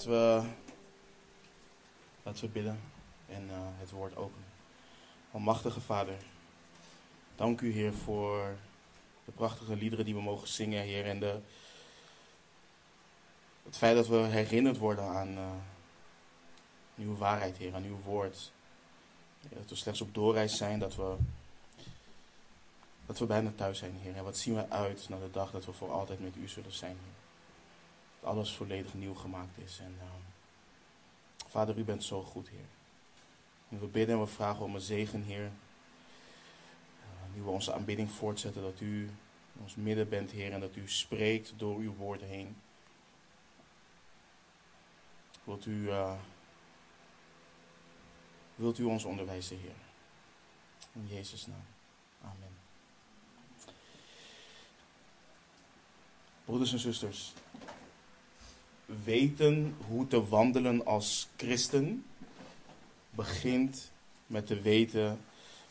Laten we, laten we bidden en uh, het woord openen. Almachtige Vader, dank u Heer voor de prachtige liederen die we mogen zingen, Heer. En de, het feit dat we herinnerd worden aan uh, uw waarheid, Heer, aan uw woord. Dat we slechts op doorreis zijn, dat we, dat we bijna thuis zijn, Heer. En wat zien we uit naar de dag dat we voor altijd met u zullen zijn, Heer. Dat alles volledig nieuw gemaakt is. En uh, Vader, u bent zo goed, Heer. En we bidden en we vragen om een zegen, Heer. Uh, nu we onze aanbidding voortzetten, dat u in ons midden bent, Heer, en dat u spreekt door uw woord heen. Wilt u, uh, wilt u ons onderwijzen, Heer? In Jezus' naam. Amen. Broeders en zusters, weten hoe te wandelen als christen begint met te weten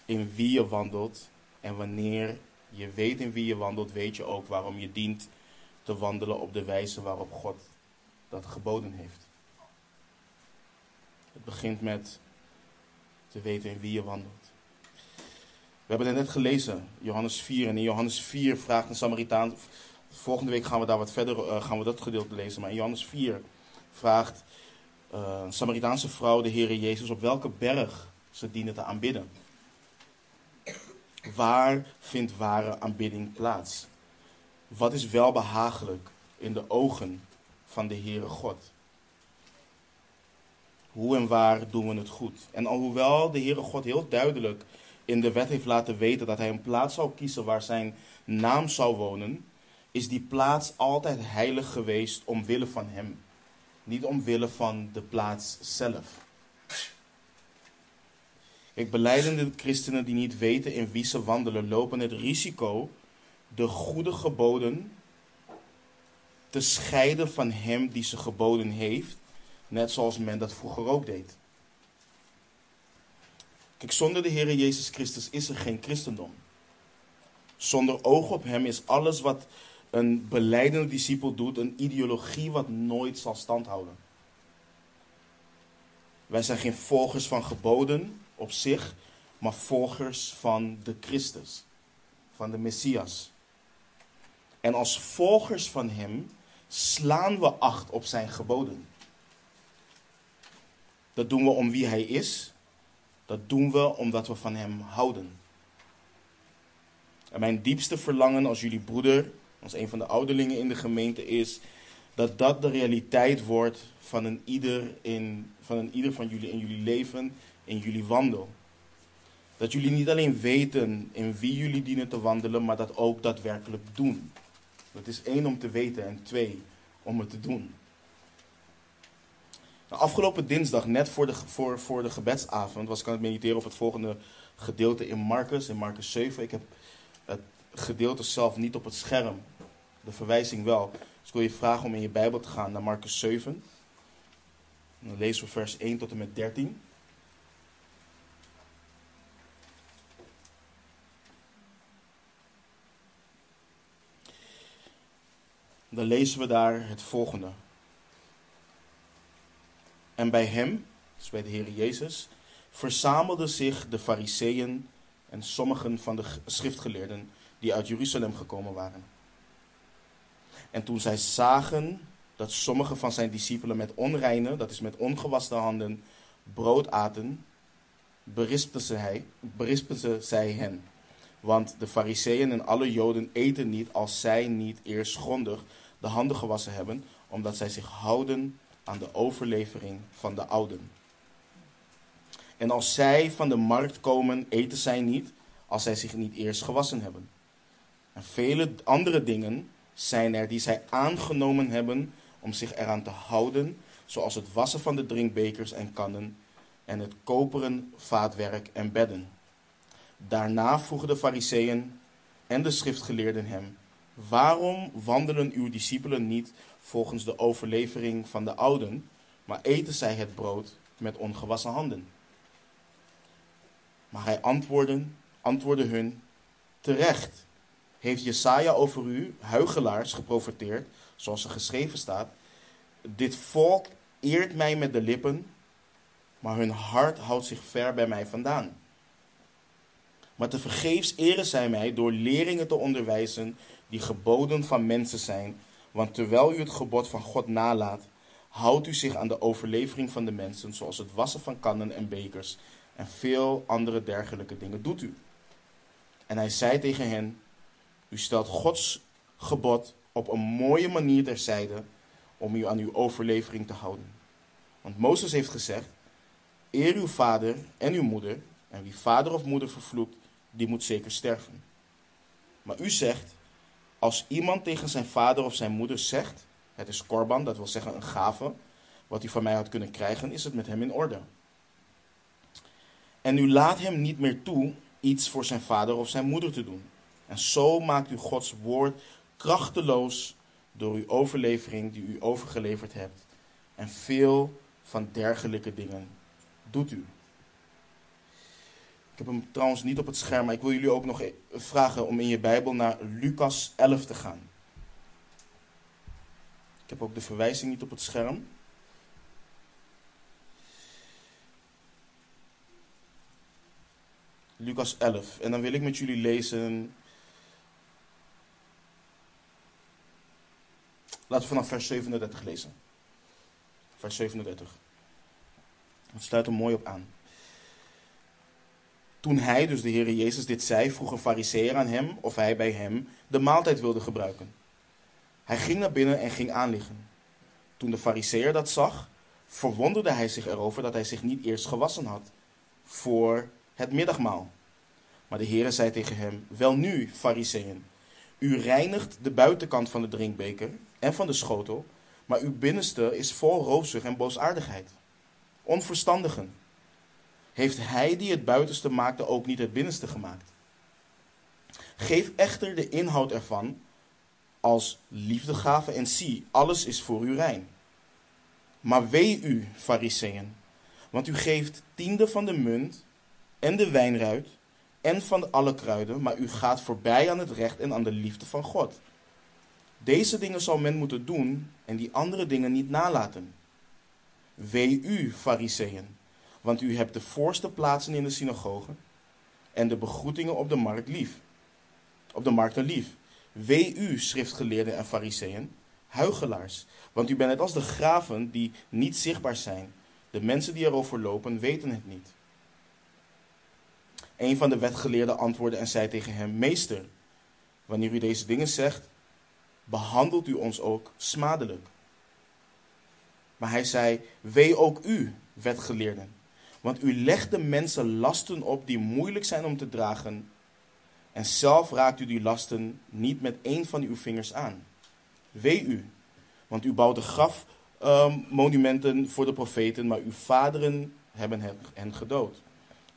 in wie je wandelt. En wanneer je weet in wie je wandelt, weet je ook waarom je dient te wandelen op de wijze waarop God dat geboden heeft. Het begint met te weten in wie je wandelt. We hebben het net gelezen, Johannes 4. En in Johannes 4 vraagt een Samaritaan. Volgende week gaan we daar wat verder uh, gaan we dat gedeelte lezen. Maar in Johannes 4 vraagt uh, een Samaritaanse vrouw de Heer Jezus op welke berg ze dienen te aanbidden. Waar vindt ware aanbidding plaats? Wat is welbehagelijk in de ogen van de Heere God? Hoe en waar doen we het goed? En alhoewel de Heere God heel duidelijk in de wet heeft laten weten dat hij een plaats zou kiezen waar zijn naam zou wonen, is die plaats altijd heilig geweest omwille van hem. Niet omwille van de plaats zelf. Kijk, beleidende christenen die niet weten in wie ze wandelen, lopen het risico de goede geboden te scheiden van hem die ze geboden heeft, net zoals men dat vroeger ook deed. Kijk, zonder de Heer Jezus Christus is er geen christendom. Zonder oog op hem is alles wat een beleidende discipel doet een ideologie wat nooit zal standhouden. Wij zijn geen volgers van geboden op zich, maar volgers van de Christus, van de Messias. En als volgers van Hem slaan we acht op Zijn geboden. Dat doen we om wie Hij is. Dat doen we omdat we van Hem houden. En mijn diepste verlangen als jullie broeder, als een van de ouderlingen in de gemeente is dat dat de realiteit wordt van een ieder, in, van, een ieder van jullie in jullie leven, in jullie wandel. Dat jullie niet alleen weten in wie jullie dienen te wandelen, maar dat ook daadwerkelijk doen. Dat is één om te weten en twee om het te doen. Nou, afgelopen dinsdag, net voor de, voor, voor de gebedsavond, was ik aan het mediteren op het volgende gedeelte in Marcus, in Marcus 7. Ik heb het gedeelte zelf niet op het scherm, de verwijzing wel. Dus ik wil je vragen om in je Bijbel te gaan naar Marcus 7. En dan lezen we vers 1 tot en met 13. Dan lezen we daar het volgende. En bij hem, dus bij de Heer Jezus, verzamelden zich de fariseeën en sommigen van de schriftgeleerden die uit Jeruzalem gekomen waren. En toen zij zagen dat sommige van zijn discipelen met onreine, dat is met ongewaste handen, brood aten, berispten ze, hij, berispten ze zij hen. Want de fariseeën en alle joden eten niet als zij niet eerst grondig de handen gewassen hebben, omdat zij zich houden aan de overlevering van de ouden. En als zij van de markt komen, eten zij niet als zij zich niet eerst gewassen hebben. En vele andere dingen zijn er die zij aangenomen hebben om zich eraan te houden, zoals het wassen van de drinkbekers en kannen en het koperen vaatwerk en bedden. Daarna vroegen de fariseeën en de schriftgeleerden hem, waarom wandelen uw discipelen niet volgens de overlevering van de ouden, maar eten zij het brood met ongewassen handen? Maar hij antwoordde, antwoordde hun, terecht heeft Jesaja over u, huigelaars, geprofeteerd, zoals er geschreven staat. Dit volk eert mij met de lippen, maar hun hart houdt zich ver bij mij vandaan. Maar tevergeefs eren zij mij door leringen te onderwijzen die geboden van mensen zijn. Want terwijl u het gebod van God nalaat, houdt u zich aan de overlevering van de mensen, zoals het wassen van kannen en bekers en veel andere dergelijke dingen doet u. En hij zei tegen hen: U stelt Gods gebod op een mooie manier terzijde om u aan uw overlevering te houden. Want Mozes heeft gezegd: Eer uw vader en uw moeder, en wie vader of moeder vervloekt, die moet zeker sterven. Maar u zegt: Als iemand tegen zijn vader of zijn moeder zegt: Het is korban, dat wil zeggen een gave, wat hij van mij had kunnen krijgen, is het met hem in orde. En u laat hem niet meer toe iets voor zijn vader of zijn moeder te doen. En zo maakt u Gods woord krachteloos door uw overlevering die u overgeleverd hebt. En veel van dergelijke dingen doet u. Ik heb hem trouwens niet op het scherm, maar ik wil jullie ook nog e- vragen om in je Bijbel naar Lucas 11 te gaan. Ik heb ook de verwijzing niet op het scherm. Lucas 11. En dan wil ik met jullie lezen. Laten we vanaf vers 37 lezen. Vers 37. Het sluit er mooi op aan. Toen hij, dus de Heer Jezus, dit zei, vroeg een fariseer aan hem of hij bij hem de maaltijd wilde gebruiken. Hij ging naar binnen en ging aanliggen. Toen de fariseer dat zag, verwonderde hij zich erover dat hij zich niet eerst gewassen had voor het middagmaal. Maar de Heere zei tegen hem: Wel nu, Fariseeën, u reinigt de buitenkant van de drinkbeker en van de schotel, maar uw binnenste is vol roosig en boosaardigheid. Onverstandigen. Heeft hij die het buitenste maakte ook niet het binnenste gemaakt? Geef echter de inhoud ervan als liefdegave en zie, alles is voor u rein. Maar wee u, Fariseeën, want u geeft tiende van de munt en de wijnruit en van alle kruiden, maar u gaat voorbij aan het recht en aan de liefde van God. Deze dingen zal men moeten doen en die andere dingen niet nalaten. Wee u, fariseeën, want u hebt de voorste plaatsen in de synagogen en de begroetingen op de markt lief. Op de markten lief. Wee u, schriftgeleerden en fariseeën, huigelaars, want u bent net als de graven die niet zichtbaar zijn. De mensen die erover lopen weten het niet. Een van de wetgeleerden antwoordde en zei tegen hem: Meester, wanneer u deze dingen zegt, behandelt u ons ook smadelijk. Maar hij zei: Wee ook u, wetgeleerden, want u legt de mensen lasten op die moeilijk zijn om te dragen, en zelf raakt u die lasten niet met één van uw vingers aan. Wee u, want u bouwt de grafmonumenten um, voor de profeten, maar uw vaderen hebben hen gedood.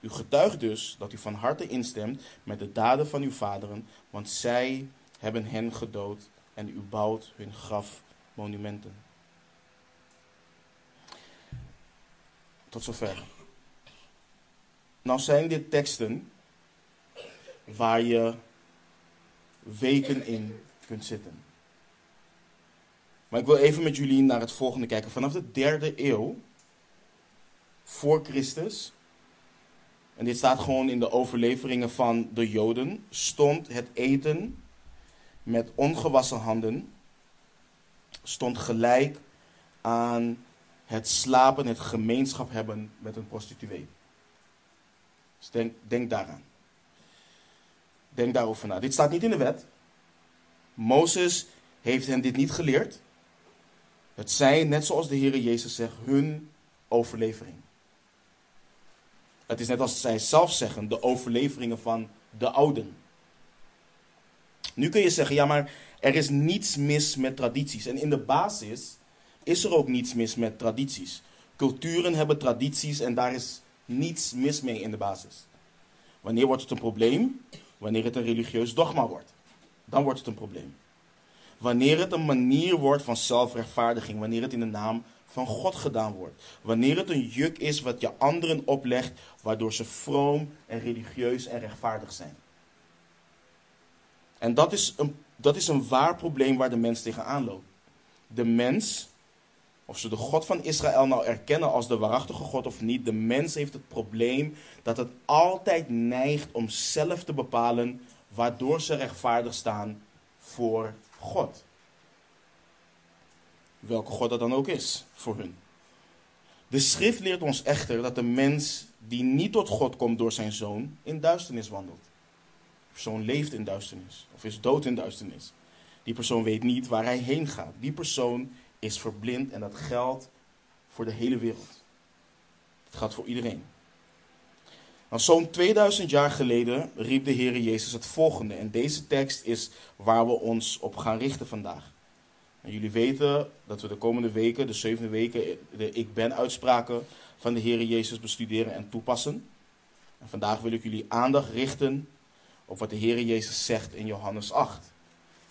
U getuigt dus dat u van harte instemt met de daden van uw vaderen, want zij hebben hen gedood en u bouwt hun grafmonumenten. Tot zover. Nou zijn dit teksten waar je weken in kunt zitten. Maar ik wil even met jullie naar het volgende kijken. Vanaf de derde eeuw voor Christus en dit staat gewoon in de overleveringen van de Joden, stond het eten met ongewassen handen, stond gelijk aan het slapen, het gemeenschap hebben met een prostituee. Dus denk, denk daaraan. Denk daarover na. Dit staat niet in de wet. Mozes heeft hen dit niet geleerd. Het zijn, net zoals de Heer Jezus zegt, hun overlevering. Het is net als zij zelf zeggen, de overleveringen van de ouden. Nu kun je zeggen, ja, maar er is niets mis met tradities. En in de basis is er ook niets mis met tradities. Culturen hebben tradities en daar is niets mis mee in de basis. Wanneer wordt het een probleem? Wanneer het een religieus dogma wordt. Dan wordt het een probleem. Wanneer het een manier wordt van zelfrechtvaardiging, wanneer het in de naam van God gedaan wordt. Wanneer het een juk is wat je anderen oplegt, waardoor ze vroom en religieus en rechtvaardig zijn. En dat is een, dat is een waar probleem waar de mens tegenaan loopt. De mens, of ze de God van Israël nou erkennen als de waarachtige God of niet, de mens heeft het probleem dat het altijd neigt om zelf te bepalen waardoor ze rechtvaardig staan voor God. Welke God dat dan ook is voor hun. De schrift leert ons echter dat de mens die niet tot God komt door zijn zoon in duisternis wandelt. De persoon leeft in duisternis of is dood in duisternis. Die persoon weet niet waar hij heen gaat. Die persoon is verblind en dat geldt voor de hele wereld. Het gaat voor iedereen. Nou, zo'n 2000 jaar geleden riep de Heer Jezus het volgende. En deze tekst is waar we ons op gaan richten vandaag. En jullie weten dat we de komende weken, de zevende weken, de Ik Ben uitspraken van de Heer Jezus bestuderen en toepassen. En vandaag wil ik jullie aandacht richten op wat de Heer Jezus zegt in Johannes 8.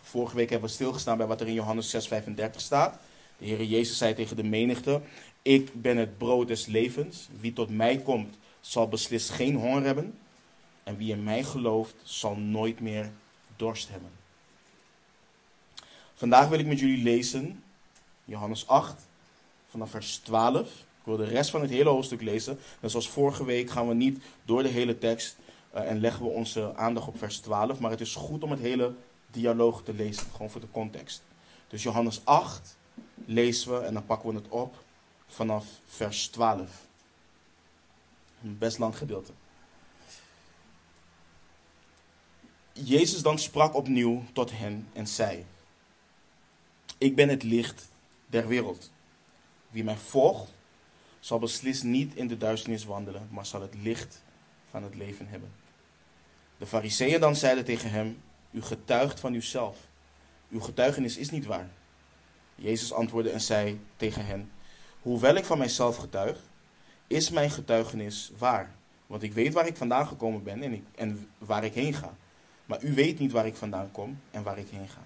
Vorige week hebben we stilgestaan bij wat er in Johannes 6,35 staat. De Heer Jezus zei tegen de menigte: Ik ben het brood des levens. Wie tot mij komt, zal beslist geen honger hebben. En wie in mij gelooft, zal nooit meer dorst hebben. Vandaag wil ik met jullie lezen Johannes 8, vanaf vers 12. Ik wil de rest van het hele hoofdstuk lezen. Net zoals vorige week gaan we niet door de hele tekst uh, en leggen we onze aandacht op vers 12. Maar het is goed om het hele dialoog te lezen, gewoon voor de context. Dus Johannes 8 lezen we en dan pakken we het op vanaf vers 12. Een best lang gedeelte. Jezus dan sprak opnieuw tot hen en zei: Ik ben het licht der wereld. Wie mij volgt, zal beslist niet in de duisternis wandelen, maar zal het licht van het leven hebben. De fariseeën dan zeiden tegen hem: U getuigt van uzelf. Uw getuigenis is niet waar. Jezus antwoordde en zei tegen hen: Hoewel ik van mijzelf getuig, is mijn getuigenis waar. Want ik weet waar ik vandaan gekomen ben en, en waar ik heen ga. Maar u weet niet waar ik vandaan kom en waar ik heen ga.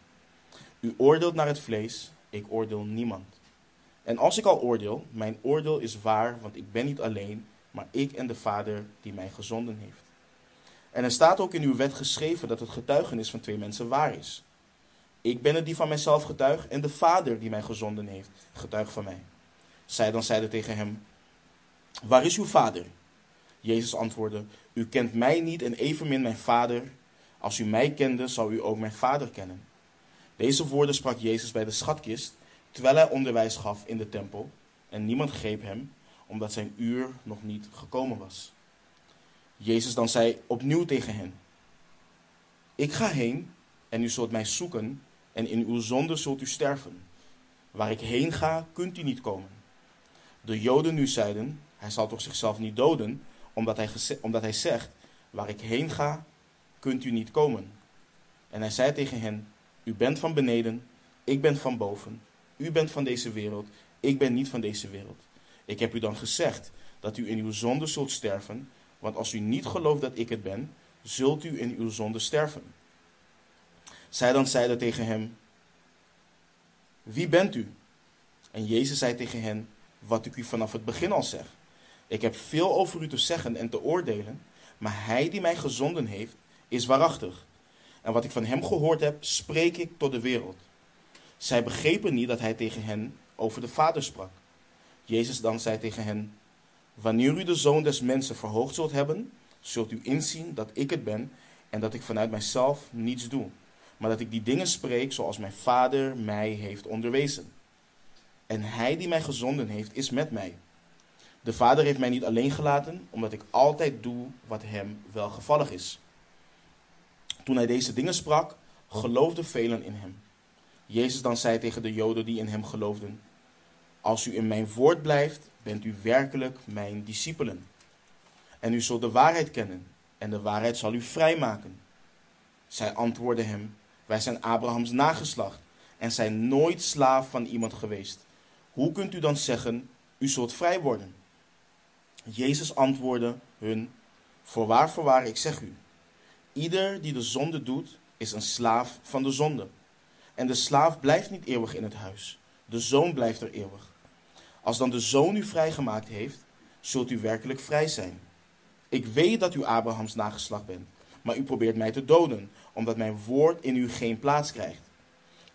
U oordeelt naar het vlees, ik oordeel niemand. En als ik al oordeel, mijn oordeel is waar, want ik ben niet alleen, maar ik en de Vader die mij gezonden heeft. En er staat ook in uw wet geschreven dat het getuigenis van twee mensen waar is. Ik ben het die van mijzelf getuig en de Vader die mij gezonden heeft, getuigt van mij. Zij dan zeiden tegen hem, waar is uw Vader? Jezus antwoordde, u kent mij niet en evenmin mijn Vader. Als u mij kende, zou u ook mijn Vader kennen. Deze woorden sprak Jezus bij de schatkist, terwijl hij onderwijs gaf in de tempel. En niemand greep hem, omdat zijn uur nog niet gekomen was. Jezus dan zei opnieuw tegen hen, ik ga heen en u zult mij zoeken en in uw zonde zult u sterven. Waar ik heen ga, kunt u niet komen. De Joden nu zeiden, hij zal toch zichzelf niet doden, omdat hij, omdat hij zegt, waar ik heen ga, kunt u niet komen. En hij zei tegen hen, u bent van beneden, ik ben van boven. U bent van deze wereld, ik ben niet van deze wereld. Ik heb u dan gezegd dat u in uw zonde zult sterven, want als u niet gelooft dat ik het ben, zult u in uw zonde sterven. Zij dan zeiden tegen hem, wie bent u? En Jezus zei tegen hen, wat ik u vanaf het begin al zeg. Ik heb veel over u te zeggen en te oordelen, maar hij die mij gezonden heeft, is waarachtig. En wat ik van hem gehoord heb, spreek ik tot de wereld. Zij begrepen niet dat hij tegen hen over de Vader sprak. Jezus dan zei tegen hen, wanneer u de Zoon des Mensen verhoogd zult hebben, zult u inzien dat ik het ben en dat ik vanuit mijzelf niets doe maar dat ik die dingen spreek zoals mijn Vader mij heeft onderwezen. En hij die mij gezonden heeft, is met mij. De Vader heeft mij niet alleen gelaten, omdat ik altijd doe wat hem welgevallig is. Toen hij deze dingen sprak, geloofden velen in hem. Jezus dan zei tegen de Joden die in hem geloofden: Als u in mijn woord blijft, bent u werkelijk mijn discipelen. En u zult de waarheid kennen, en de waarheid zal u vrijmaken. Zij antwoordden hem: wij zijn Abrahams nageslacht en zijn nooit slaaf van iemand geweest. Hoe kunt u dan zeggen, u zult vrij worden? Jezus antwoordde hun, voorwaar, voorwaar, ik zeg u, ieder die de zonde doet, is een slaaf van de zonde. En de slaaf blijft niet eeuwig in het huis, de zoon blijft er eeuwig. Als dan de zoon u vrijgemaakt heeft, zult u werkelijk vrij zijn. Ik weet dat u Abrahams nageslacht bent maar u probeert mij te doden, omdat mijn woord in u geen plaats krijgt.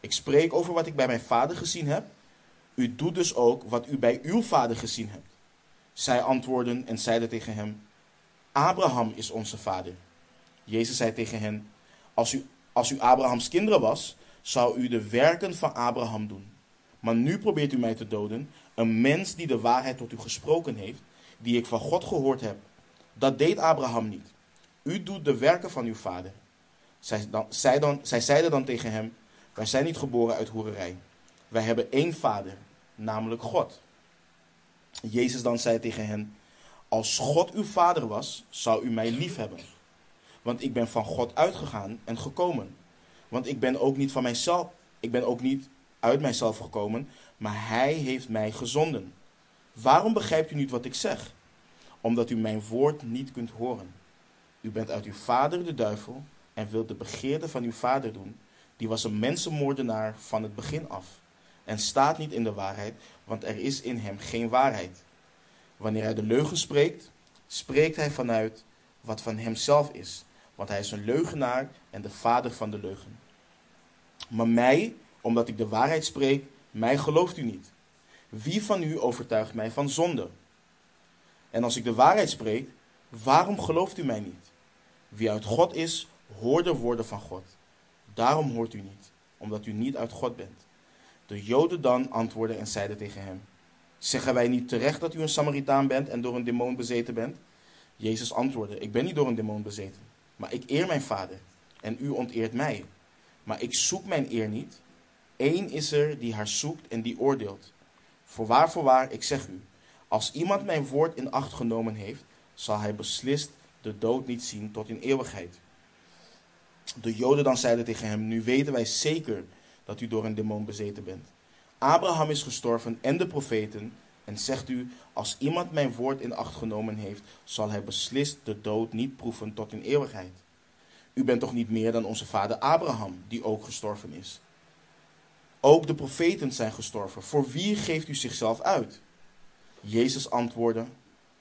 Ik spreek over wat ik bij mijn vader gezien heb. U doet dus ook wat u bij uw vader gezien hebt. Zij antwoordden en zeiden tegen hem: Abraham is onze vader. Jezus zei tegen hen: Als u, als u Abrahams kinderen was, zou u de werken van Abraham doen. Maar nu probeert u mij te doden, een mens die de waarheid tot u gesproken heeft, die ik van God gehoord heb. Dat deed Abraham niet. U doet de werken van uw vader. Zij, dan, dan, zij zeiden dan tegen hem: Wij zijn niet geboren uit hoererij. Wij hebben één vader, namelijk God. Jezus dan zei tegen hen: Als God uw vader was, zou u mij lief hebben. Want ik ben van God uitgegaan en gekomen. Want ik ben ook niet van mijzelf, ik ben ook niet uit mijzelf gekomen, maar hij heeft mij gezonden. Waarom begrijpt u niet wat ik zeg? Omdat u mijn woord niet kunt horen. U bent uit uw vader de duivel en wilt de begeerte van uw vader doen. Die was een mensenmoordenaar van het begin af. En staat niet in de waarheid, want er is in hem geen waarheid. Wanneer hij de leugen spreekt, spreekt hij vanuit wat van hemzelf is. Want hij is een leugenaar en de vader van de leugen. Maar mij, omdat ik de waarheid spreek, mij gelooft u niet. Wie van u overtuigt mij van zonde? En als ik de waarheid spreek, waarom gelooft u mij niet? Wie uit God is, hoort de woorden van God. Daarom hoort u niet, omdat u niet uit God bent. De Joden dan antwoordden en zeiden tegen hem: Zeggen wij niet terecht dat u een Samaritaan bent en door een demon bezeten bent? Jezus antwoordde: Ik ben niet door een demon bezeten, maar ik eer mijn vader en u onteert mij. Maar ik zoek mijn eer niet. Eén is er die haar zoekt en die oordeelt. Voorwaar, voorwaar, ik zeg u: als iemand mijn woord in acht genomen heeft, zal hij beslist de dood niet zien tot in eeuwigheid. De Joden dan zeiden tegen hem: Nu weten wij zeker dat u door een demon bezeten bent. Abraham is gestorven en de profeten. En zegt u: Als iemand mijn woord in acht genomen heeft, zal hij beslist de dood niet proeven tot in eeuwigheid. U bent toch niet meer dan onze vader Abraham, die ook gestorven is. Ook de profeten zijn gestorven. Voor wie geeft u zichzelf uit? Jezus antwoordde: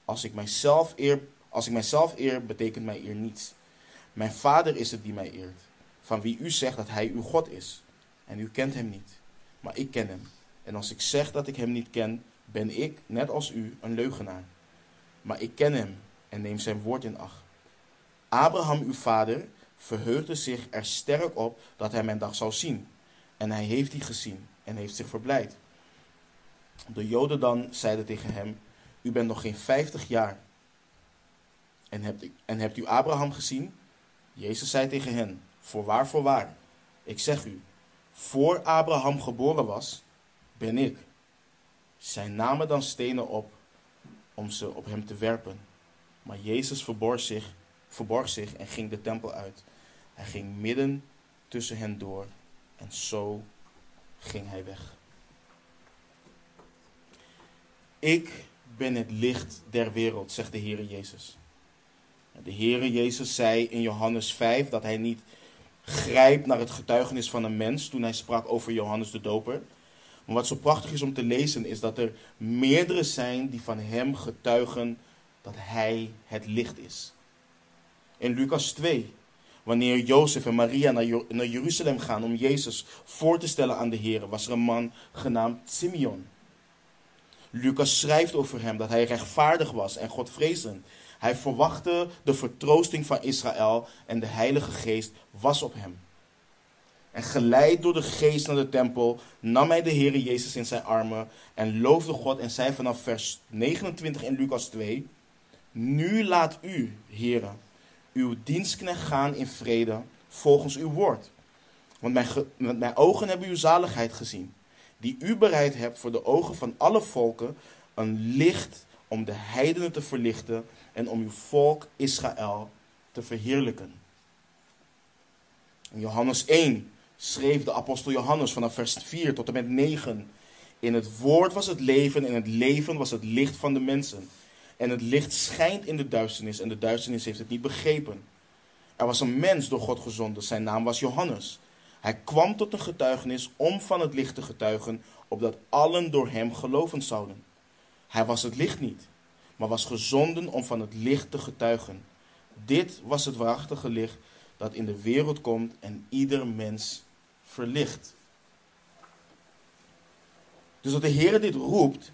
Als ik mijzelf eer, als ik mijzelf eer, betekent mij eer niets. Mijn vader is het die mij eert, van wie u zegt dat hij uw God is. En u kent hem niet, maar ik ken hem. En als ik zeg dat ik hem niet ken, ben ik, net als u, een leugenaar. Maar ik ken hem en neem zijn woord in acht. Abraham, uw vader, verheugde zich er sterk op dat hij mijn dag zou zien. En hij heeft die gezien en heeft zich verblijd. De Joden dan zeiden tegen hem: U bent nog geen vijftig jaar. En hebt, en hebt u Abraham gezien? Jezus zei tegen hen: Voorwaar, voorwaar. Ik zeg u: Voor Abraham geboren was, ben ik. Zij namen dan stenen op om ze op hem te werpen. Maar Jezus verborg zich, verborg zich en ging de tempel uit. Hij ging midden tussen hen door en zo ging hij weg. Ik ben het licht der wereld, zegt de Heere Jezus. De Heere Jezus zei in Johannes 5 dat hij niet grijpt naar het getuigenis van een mens toen hij sprak over Johannes de Doper. Maar wat zo prachtig is om te lezen is dat er meerdere zijn die van hem getuigen dat hij het licht is. In Lucas 2, wanneer Jozef en Maria naar Jeruzalem gaan om Jezus voor te stellen aan de Heer, was er een man genaamd Simeon. Lucas schrijft over hem dat hij rechtvaardig was en Godvrezend. Hij verwachtte de vertroosting van Israël en de Heilige Geest was op hem. En geleid door de geest naar de tempel nam hij de Heer Jezus in zijn armen en loofde God en zei vanaf vers 29 in Lucas 2, Nu laat u, Heere, uw dienstknecht gaan in vrede volgens uw woord. Want mijn, met mijn ogen hebben uw zaligheid gezien, die u bereid hebt voor de ogen van alle volken, een licht om de heidenen te verlichten en om uw volk Israël te verheerlijken. In Johannes 1 schreef de apostel Johannes vanaf vers 4 tot en met 9. In het woord was het leven en het leven was het licht van de mensen. En het licht schijnt in de duisternis en de duisternis heeft het niet begrepen. Er was een mens door God gezonden, zijn naam was Johannes. Hij kwam tot een getuigenis om van het licht te getuigen, opdat allen door hem geloven zouden. Hij was het licht niet, maar was gezonden om van het licht te getuigen. Dit was het waarachtige licht dat in de wereld komt en ieder mens verlicht. Dus dat de Heer dit roept,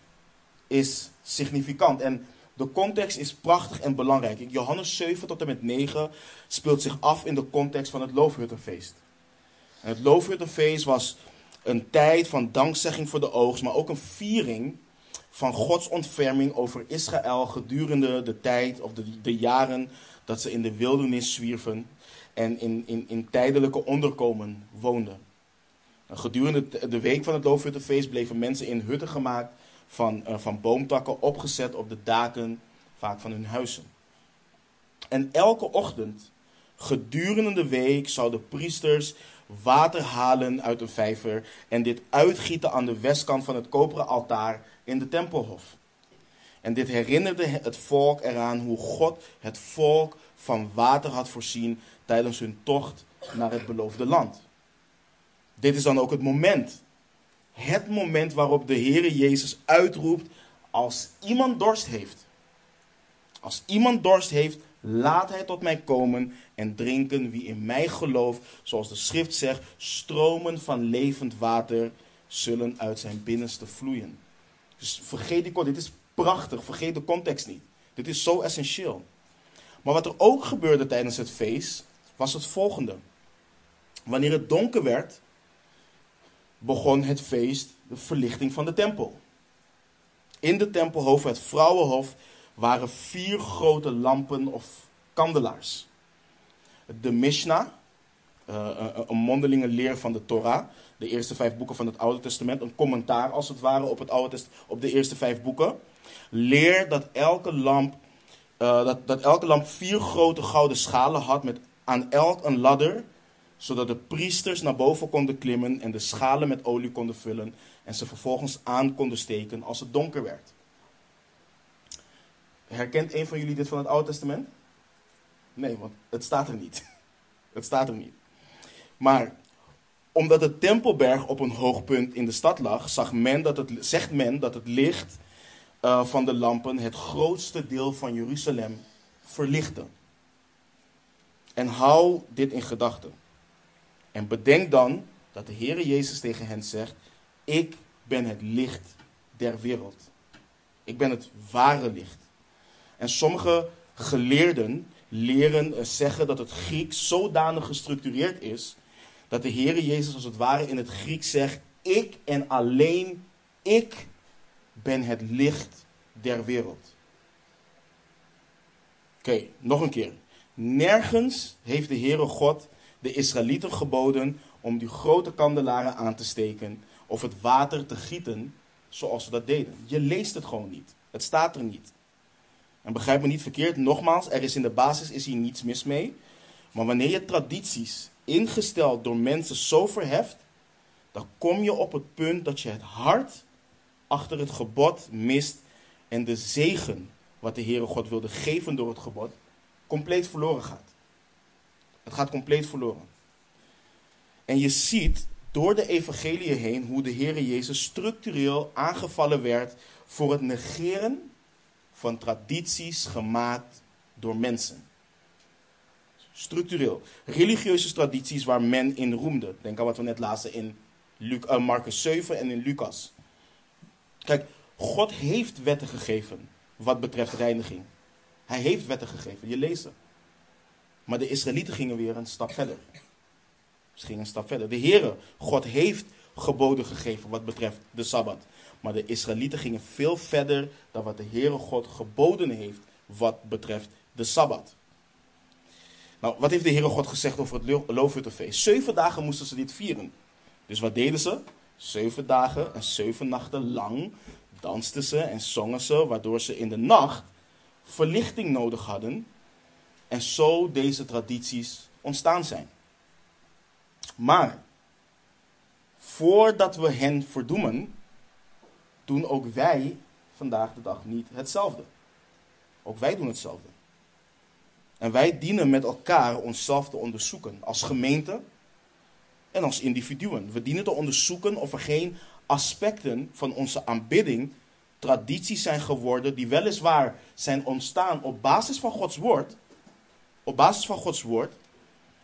is significant. En de context is prachtig en belangrijk. Johannes 7 tot en met 9 speelt zich af in de context van het Loofhuttenfeest. En het Loofhuttenfeest was een tijd van dankzegging voor de oogst, maar ook een viering van Gods ontferming over Israël gedurende de tijd of de, de jaren dat ze in de wildernis zwierven en in, in, in tijdelijke onderkomen woonden. Gedurende de week van het Loofhuttenfeest bleven mensen in hutten gemaakt van, uh, van boomtakken, opgezet op de daken, vaak van hun huizen. En elke ochtend, gedurende de week, zouden priesters water halen uit een vijver en dit uitgieten aan de westkant van het koperen altaar in de tempelhof. En dit herinnerde het volk eraan hoe God het volk van water had voorzien tijdens hun tocht naar het beloofde land. Dit is dan ook het moment. Het moment waarop de Heere Jezus uitroept als iemand dorst heeft. Als iemand dorst heeft, laat hij tot mij komen en drinken. Wie in mij gelooft, zoals de schrift zegt, stromen van levend water zullen uit zijn binnenste vloeien. Dus vergeet die dit is prachtig, vergeet de context niet. Dit is zo essentieel. Maar wat er ook gebeurde tijdens het feest, was het volgende. Wanneer het donker werd, begon het feest, de verlichting van de tempel. In de tempelhof, het vrouwenhof, waren vier grote lampen of kandelaars. De Mishnah, uh, een mondelinge leer van de Torah, de eerste vijf boeken van het Oude Testament, een commentaar als het ware op, het Oude op de eerste vijf boeken, leert dat elke lamp, uh, dat, dat elke lamp vier grote gouden schalen had met aan elk een ladder, zodat de priesters naar boven konden klimmen en de schalen met olie konden vullen en ze vervolgens aan konden steken als het donker werd. Herkent een van jullie dit van het Oude Testament? Nee, want het staat er niet. Het staat er niet. Maar omdat de Tempelberg op een hoog punt in de stad lag, zag men dat het, zegt men dat het licht uh, van de lampen het grootste deel van Jeruzalem verlichtte. En hou dit in gedachten. En bedenk dan dat de Heere Jezus tegen hen zegt: Ik ben het licht der wereld. Ik ben het ware licht. En sommige geleerden leren eh, zeggen dat het Grieks zodanig gestructureerd is dat de Heere Jezus als het ware in het Grieks zegt: Ik en alleen ik ben het licht der wereld. Oké, nog een keer. Nergens heeft de Heere God de Israëlieten geboden om die grote kandelaren aan te steken of het water te gieten zoals ze dat deden. Je leest het gewoon niet. Het staat er niet. En begrijp me niet verkeerd, nogmaals, er is in de basis is hier niets mis mee. Maar wanneer je tradities ingesteld door mensen zo verheft, dan kom je op het punt dat je het hart achter het gebod mist en de zegen wat de Heere God wilde geven door het gebod compleet verloren gaat. Het gaat compleet verloren. En je ziet door de evangelie heen hoe de Heere Jezus structureel aangevallen werd voor het negeren van tradities gemaakt door mensen. Structureel. Religieuze tradities waar men in roemde. Denk aan wat we net lazen in Luc, uh, Marcus 7 en in Lucas. Kijk, God heeft wetten gegeven wat betreft reiniging. Hij heeft wetten gegeven, je leest ze. Maar de Israëlieten gingen weer een stap verder. Ze gingen een stap verder. De Heere, God heeft geboden gegeven wat betreft de Sabbat. Maar de Israëlieten gingen veel verder dan wat de Heere God geboden heeft wat betreft de Sabbat. Nou, wat heeft de Heere God gezegd over het Loofhuttenfeest? Zeven dagen moesten ze dit vieren. Dus wat deden ze? Zeven dagen en zeven nachten lang dansten ze en zongen ze, waardoor ze in de nacht verlichting nodig hadden. En zo deze tradities ontstaan zijn. Maar, voordat we hen verdoemen, doen ook wij vandaag de dag niet hetzelfde. Ook wij doen hetzelfde. En wij dienen met elkaar onszelf te onderzoeken als gemeente en als individuen. We dienen te onderzoeken of er geen aspecten van onze aanbidding tradities zijn geworden die weliswaar zijn ontstaan op basis van Gods woord, op basis van Gods woord,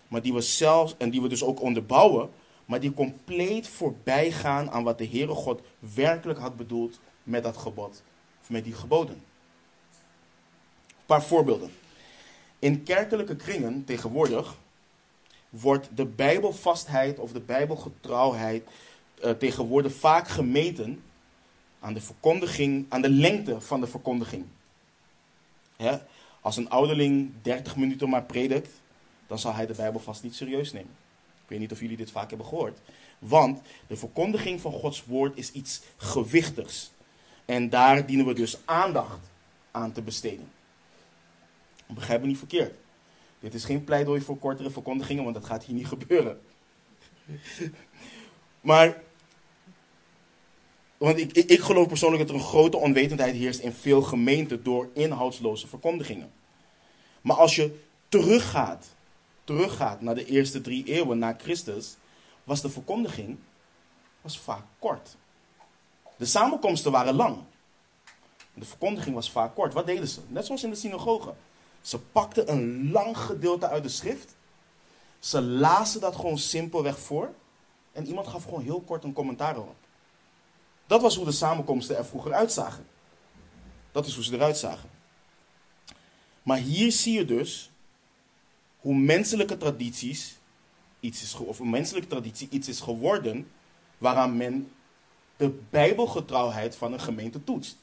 maar die we zelfs en die we dus ook onderbouwen, maar die compleet voorbij gaan aan wat de Heere God werkelijk had bedoeld met dat gebod, of met die geboden. Een paar voorbeelden. In kerkelijke kringen tegenwoordig wordt de bijbelvastheid of de bijbelgetrouwheid uh, tegenwoordig vaak gemeten aan de verkondiging, aan de lengte van de verkondiging. Als een ouderling 30 minuten maar predikt, dan zal hij de Bijbel vast niet serieus nemen. Ik weet niet of jullie dit vaak hebben gehoord. Want de verkondiging van Gods woord is iets gewichtigs. En daar dienen we dus aandacht aan te besteden. Begrijp me niet verkeerd. Dit is geen pleidooi voor kortere verkondigingen, want dat gaat hier niet gebeuren. maar, want ik, ik, geloof persoonlijk dat er een grote onwetendheid heerst in veel gemeenten door inhoudsloze verkondigingen. Maar als je teruggaat, teruggaat naar de eerste drie eeuwen na Christus, was de verkondiging was vaak kort. De samenkomsten waren lang. De verkondiging was vaak kort. Wat deden ze? Net zoals in de synagoge. Ze pakten een lang gedeelte uit de schrift. Ze lazen dat gewoon simpelweg voor. En iemand gaf gewoon heel kort een commentaar erop. Dat was hoe de samenkomsten er vroeger uitzagen. Dat is hoe ze eruit zagen. Maar hier zie je dus hoe menselijke tradities iets is, of een menselijke traditie iets is geworden waaraan men de bijbelgetrouwheid van een gemeente toetst.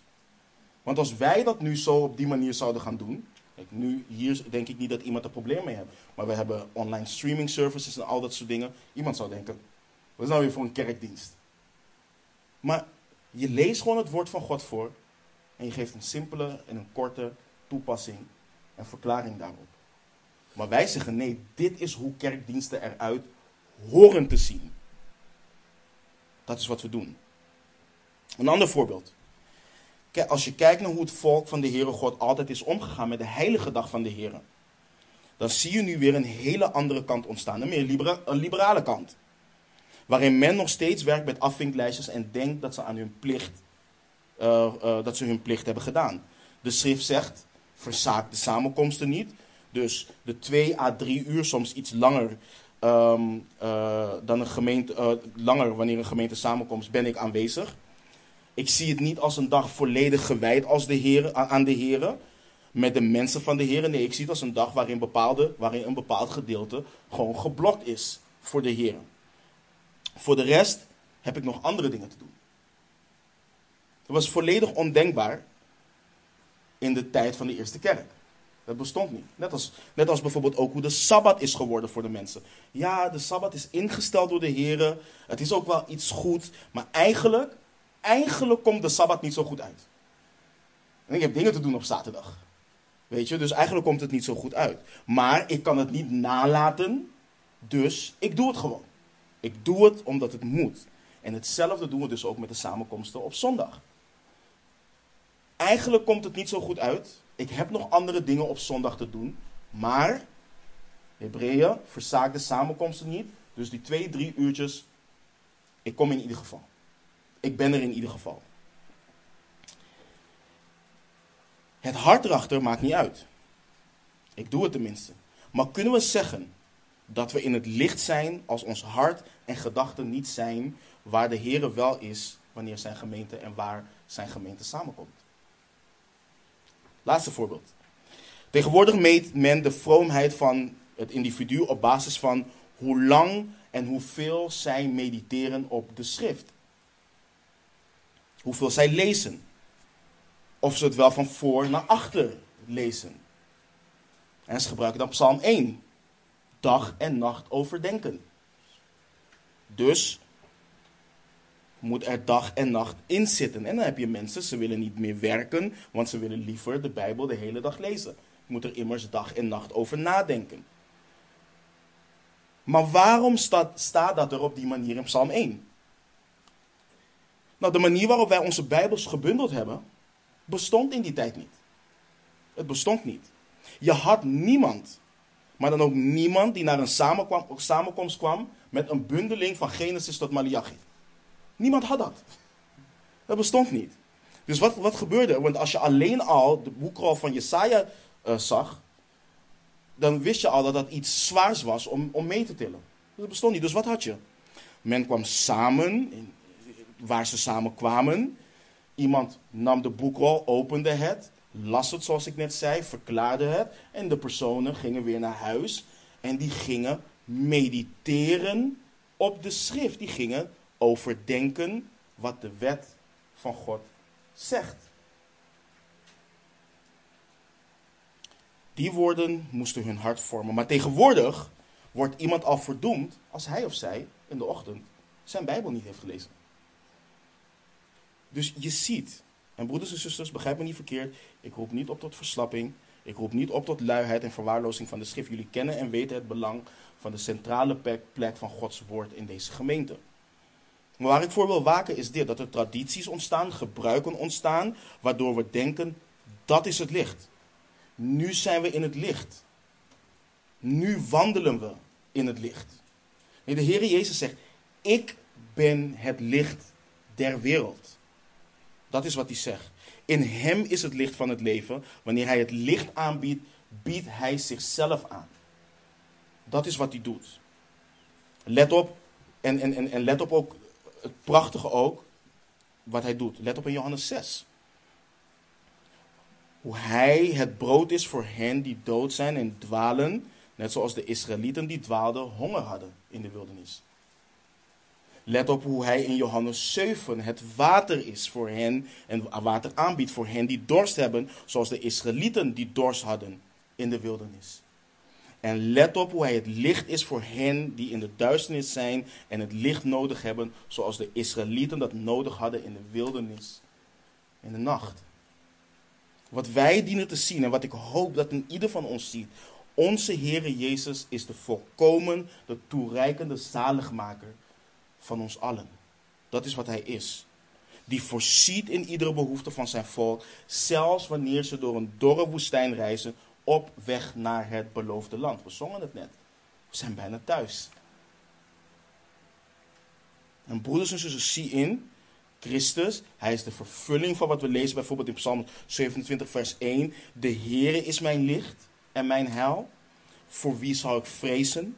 Want als wij dat nu zo op die manier zouden gaan doen, nu hier denk ik niet dat iemand er probleem mee heeft, maar we hebben online streaming services en al dat soort dingen. Iemand zou denken, wat is nou weer voor een kerkdienst? Maar je leest gewoon het woord van God voor en je geeft een simpele en een korte toepassing en verklaring daarop. Maar wij zeggen nee, dit is hoe kerkdiensten eruit horen te zien. Dat is wat we doen. Een ander voorbeeld. Kijk, als je kijkt naar hoe het volk van de Heere God altijd is omgegaan met de heilige dag van de Heere, dan zie je nu weer een hele andere kant ontstaan, een meer een liberale kant. Waarin men nog steeds werkt met afvinklijstjes en denkt dat ze aan hun plicht, uh, uh, dat ze hun plicht hebben gedaan. De schrift zegt, verzaak de samenkomsten niet. Dus de 2 à 3 uur, soms iets langer um, uh, dan een gemeente, langer wanneer een gemeente samenkomt, ben ik aanwezig. Ik zie het niet als een dag volledig gewijd als de Heer, aan de Heer. Met de mensen van de Heer. Nee, ik zie het als een dag waarin, bepaalde, waarin een bepaald gedeelte gewoon geblokt is voor de Heer. Voor de rest heb ik nog andere dingen te doen. Dat was volledig ondenkbaar in de tijd van de eerste kerk. Dat bestond niet. Net als, net als bijvoorbeeld ook hoe de Sabbat is geworden voor de mensen. Ja, de Sabbat is ingesteld door de Heer. Het is ook wel iets goed. Maar eigenlijk eigenlijk komt de Sabbat niet zo goed uit. En ik heb dingen te doen op zaterdag. Weet je, dus eigenlijk komt het niet zo goed uit. Maar ik kan het niet nalaten, dus ik doe het gewoon. Ik doe het omdat het moet. En hetzelfde doen we dus ook met de samenkomsten op zondag. Eigenlijk komt het niet zo goed uit. Ik heb nog andere dingen op zondag te doen. Maar, Hebreeën, verzaak de samenkomsten niet. Dus die twee, drie uurtjes, ik kom in ieder geval. Ik ben er in ieder geval. Het hart erachter maakt niet uit. Ik doe het tenminste. Maar kunnen we zeggen dat we in het licht zijn als ons hart en gedachten niet zijn waar de Heer wel is wanneer zijn gemeente en waar zijn gemeente samenkomt? Laatste voorbeeld. Tegenwoordig meet men de vroomheid van het individu op basis van hoe lang en hoeveel zij mediteren op de schrift hoeveel zij lezen. Of ze het wel van voor naar achter lezen. En ze gebruiken dan Psalm 1. Dag en nacht overdenken. Dus moet er dag en nacht in zitten. En dan heb je mensen, ze willen niet meer werken, want ze willen liever de Bijbel de hele dag lezen. Je moet er immers dag en nacht over nadenken. Maar waarom staat, staat dat er op die manier in Psalm 1? Nou, de manier waarop wij onze Bijbels gebundeld hebben, bestond in die tijd niet. Het bestond niet. Je had niemand, maar dan ook niemand die naar een samenkomst kwam met een bundeling van Genesis tot Malachi. Niemand had dat. Dat bestond niet. Dus wat, wat gebeurde? Want als je alleen al de boekrol van Jesaja uh, zag, dan wist je al dat dat iets zwaars was om, om mee te tillen. Dat bestond niet. Dus wat had je? Men kwam samen, waar ze samen kwamen. Iemand nam de boekrol, opende het, las het zoals ik net zei, verklaarde het. En de personen gingen weer naar huis en die gingen mediteren op de schrift. Die gingen overdenken wat de wet van God zegt. Die woorden moesten hun hart vormen. Maar tegenwoordig wordt iemand al verdoemd als hij of zij in de ochtend zijn Bijbel niet heeft gelezen. Dus je ziet, en broeders en zusters, begrijp me niet verkeerd, ik roep niet op tot verslapping, ik roep niet op tot luiheid en verwaarlozing van de schrift. Jullie kennen en weten het belang van de centrale plek van Gods woord in deze gemeente. Maar waar ik voor wil waken is dit: dat er tradities ontstaan, gebruiken ontstaan, waardoor we denken dat is het licht. Nu zijn we in het licht. Nu wandelen we in het licht. De Heer Jezus zegt: Ik ben het licht der wereld. Dat is wat hij zegt. In hem is het licht van het leven. Wanneer hij het licht aanbiedt, biedt hij zichzelf aan. Dat is wat hij doet. Let op, en, en, en, en let op ook, het prachtige ook, wat hij doet. Let op in Johannes 6. Hoe hij het brood is voor hen die dood zijn en dwalen, net zoals de Israëlieten die dwaalden honger hadden in de wildernis. Let op hoe hij in Johannes 7 het water is voor hen en water aanbiedt voor hen die dorst hebben, zoals de Israëlieten die dorst hadden in de wildernis. En let op hoe hij het licht is voor hen die in de duisternis zijn en het licht nodig hebben, zoals de Israëlieten dat nodig hadden in de wildernis, in de nacht. Wat wij dienen te zien en wat ik hoop dat in ieder van ons ziet, onze Heere Jezus is de volkomen, de toereikende zaligmaker van ons allen. Dat is wat hij is. Die voorziet in iedere behoefte van zijn volk, zelfs wanneer ze door een dorre woestijn reizen op weg naar het beloofde land. We zongen het net. We zijn bijna thuis. En broeders en zussen, zie in, Christus, hij is de vervulling van wat we lezen bijvoorbeeld in Psalm 27, vers 1. De Heere is mijn licht en mijn heil. Voor wie zal ik vrezen?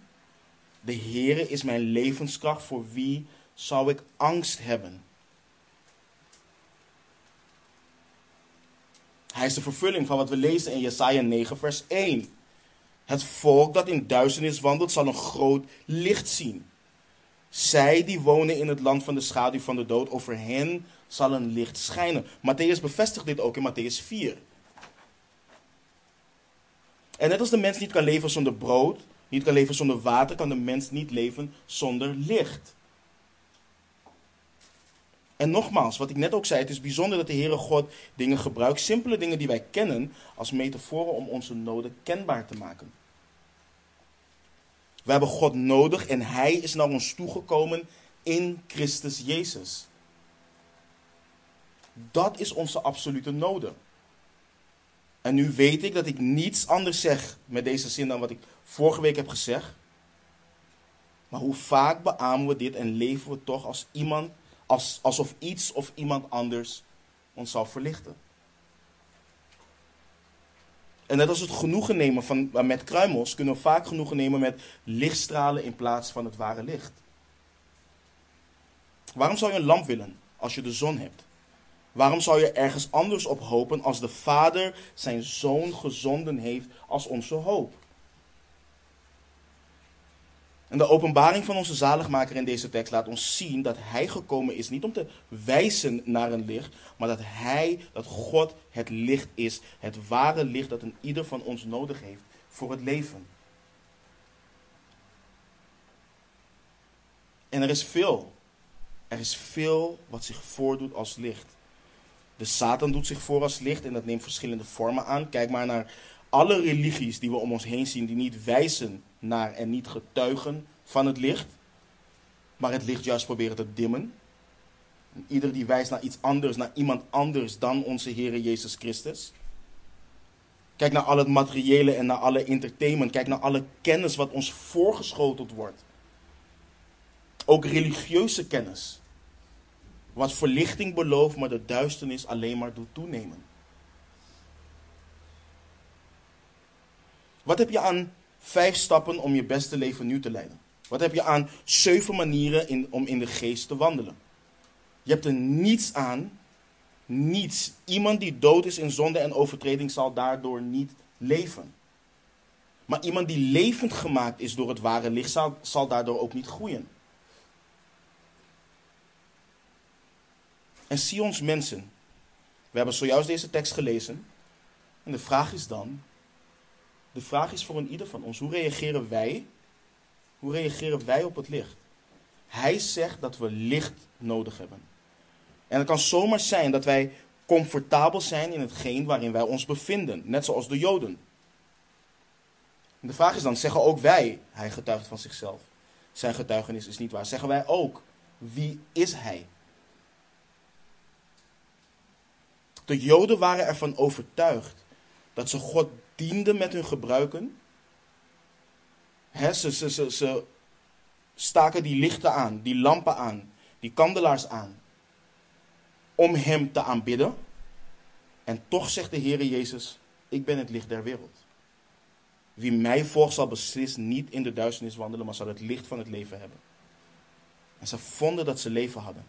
De Heere is mijn levenskracht. Voor wie zou ik angst hebben? Hij is de vervulling van wat we lezen in Jesaja 9, vers 1. Het volk dat in duisternis wandelt, zal een groot licht zien. Zij die wonen in het land van de schaduw van de dood, over hen zal een licht schijnen. Matthäus bevestigt dit ook in Matthäus 4. En net als de mens niet kan leven zonder brood, niet kan leven zonder water, kan de mens niet leven zonder licht. En nogmaals, wat ik net ook zei, het is bijzonder dat de Heere God dingen gebruikt, simpele dingen die wij kennen, als metaforen om onze noden kenbaar te maken. We hebben God nodig en Hij is naar ons toegekomen in Christus Jezus. Dat is onze absolute noden. En nu weet ik dat ik niets anders zeg met deze zin dan wat ik vorige week heb gezegd. Maar hoe vaak beamen we dit en leven we toch als iemand, als, alsof iets of iemand anders ons zal verlichten. En net als het genoegen nemen van, met kruimels, kunnen we vaak genoegen nemen met lichtstralen in plaats van het ware licht. Waarom zou je een lamp willen als je de zon hebt? Waarom zou je ergens anders op hopen als de Vader zijn zoon gezonden heeft als onze hoop? En de openbaring van onze zaligmaker in deze tekst laat ons zien dat hij gekomen is niet om te wijzen naar een licht, maar dat hij, dat God het licht is, het ware licht dat een ieder van ons nodig heeft voor het leven. En er is veel, er is veel wat zich voordoet als licht. De Satan doet zich voor als licht en dat neemt verschillende vormen aan. Kijk maar naar alle religies die we om ons heen zien, die niet wijzen naar en niet getuigen van het licht, maar het licht juist proberen te dimmen. ieder die wijst naar iets anders, naar iemand anders dan onze Heer Jezus Christus. Kijk naar al het materiële en naar alle entertainment. Kijk naar alle kennis wat ons voorgeschoteld wordt. Ook religieuze kennis. Wat verlichting belooft, maar de duisternis alleen maar doet toenemen. Wat heb je aan vijf stappen om je beste leven nu te leiden? Wat heb je aan zeven manieren om in de geest te wandelen? Je hebt er niets aan. Niets. Iemand die dood is in zonde en overtreding zal daardoor niet leven. Maar iemand die levend gemaakt is door het ware licht, zal, daardoor ook niet groeien. En Sions mensen, we hebben zojuist deze tekst gelezen. En de vraag is dan, de vraag is voor een ieder van ons, hoe reageren wij? Hoe reageren wij op het licht? Hij zegt dat we licht nodig hebben. En het kan zomaar zijn dat wij comfortabel zijn in hetgeen waarin wij ons bevinden, net zoals de Joden. En de vraag is dan, zeggen ook wij, hij getuigt van zichzelf. Zijn getuigenis is niet waar. Zeggen wij ook, wie is hij? De Joden waren ervan overtuigd dat ze God dienden met hun gebruiken. Ze, ze staken die lichten aan, die lampen aan, die kandelaars aan. Om Hem te aanbidden. En toch zegt de Heer Jezus, ik ben het licht der wereld. Wie mij volgt zal beslist niet in de duisternis wandelen, maar zal het licht van het leven hebben. En ze vonden dat ze leven hadden.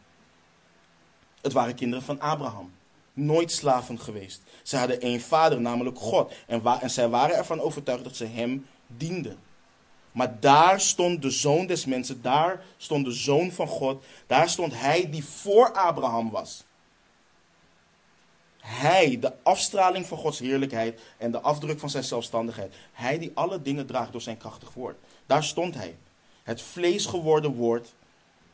Het waren kinderen van Abraham. Nooit slaven geweest. Ze hadden één vader, namelijk God. En, en zij waren ervan overtuigd dat ze hem dienden. Maar daar stond de zoon des mensen, daar stond de zoon van God, daar stond hij die voor Abraham was. Hij, de afstraling van Gods heerlijkheid en de afdruk van zijn zelfstandigheid. Hij die alle dingen draagt door zijn krachtig woord. Daar stond hij. Het vlees geworden woord,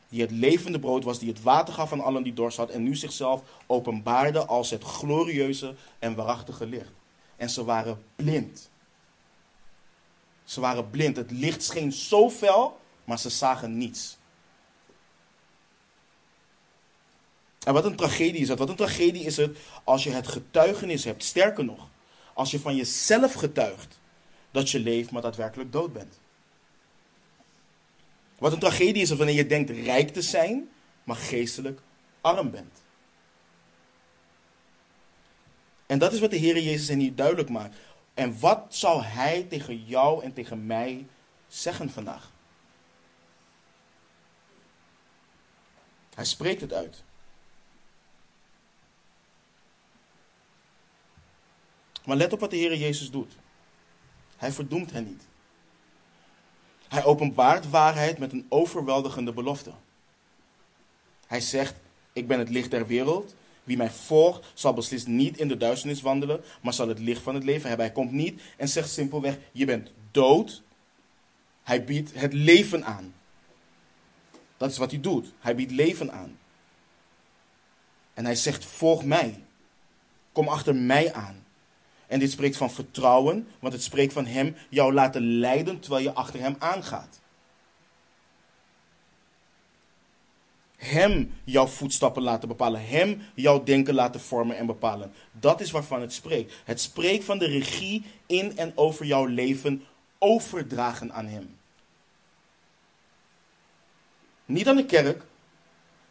die het levende brood was, die het water gaf aan allen die dorst had en nu zichzelf openbaarde als het glorieuze en waarachtige licht. En ze waren blind. Ze waren blind. Het licht scheen zo fel, maar ze zagen niets. En wat een tragedie is het. Wat een tragedie is het als je het getuigenis hebt. Sterker nog, als je van jezelf getuigt dat je leeft, maar daadwerkelijk dood bent. Wat een tragedie is wanneer je denkt rijk te zijn, maar geestelijk arm bent. En dat is wat de Heer Jezus hen hier duidelijk maakt. En wat zal Hij tegen jou en tegen mij zeggen vandaag? Hij spreekt het uit. Maar let op wat de Heer Jezus doet. Hij verdoemt hen niet. Hij openbaart waarheid met een overweldigende belofte. Hij zegt: Ik ben het licht der wereld. Wie mij volgt, zal beslist niet in de duisternis wandelen, maar zal het licht van het leven hebben. Hij komt niet en zegt simpelweg: Je bent dood. Hij biedt het leven aan. Dat is wat hij doet. Hij biedt leven aan. En hij zegt: Volg mij. Kom achter mij aan. En dit spreekt van vertrouwen, want het spreekt van Hem jou laten leiden terwijl je achter Hem aangaat. Hem jouw voetstappen laten bepalen. Hem jouw denken laten vormen en bepalen. Dat is waarvan het spreekt. Het spreekt van de regie in en over jouw leven overdragen aan Hem. Niet aan de kerk,